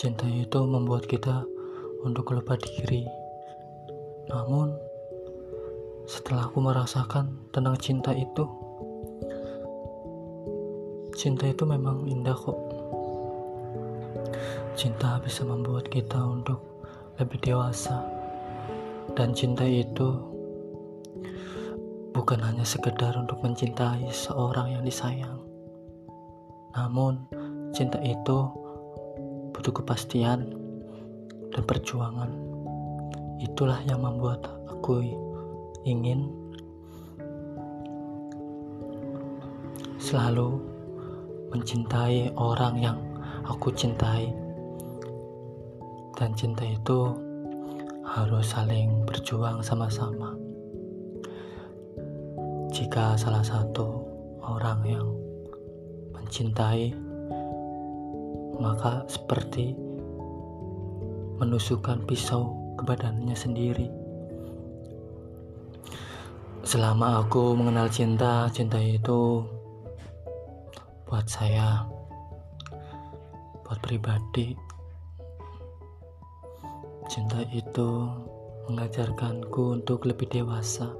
Cinta itu membuat kita untuk lupa diri. Namun, setelah aku merasakan tentang cinta itu, cinta itu memang indah kok. Cinta bisa membuat kita untuk lebih dewasa, dan cinta itu bukan hanya sekedar untuk mencintai seorang yang disayang, namun cinta itu butuh kepastian dan perjuangan. Itulah yang membuat aku ingin selalu mencintai orang yang aku cintai. Dan cinta itu harus saling berjuang sama-sama. Jika salah satu orang yang mencintai maka seperti menusukkan pisau ke badannya sendiri. Selama aku mengenal cinta, cinta itu buat saya, buat pribadi, cinta itu mengajarkanku untuk lebih dewasa.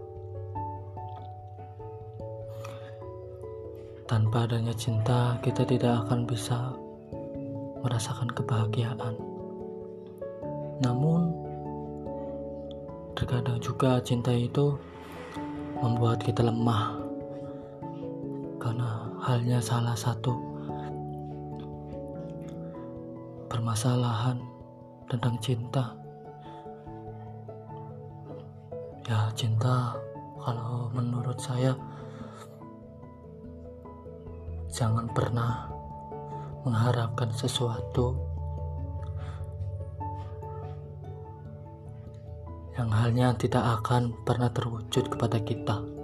Tanpa adanya cinta, kita tidak akan bisa merasakan kebahagiaan. Namun, terkadang juga cinta itu membuat kita lemah karena halnya salah satu permasalahan tentang cinta. Ya, cinta kalau menurut saya jangan pernah mengharapkan sesuatu yang halnya tidak akan pernah terwujud kepada kita.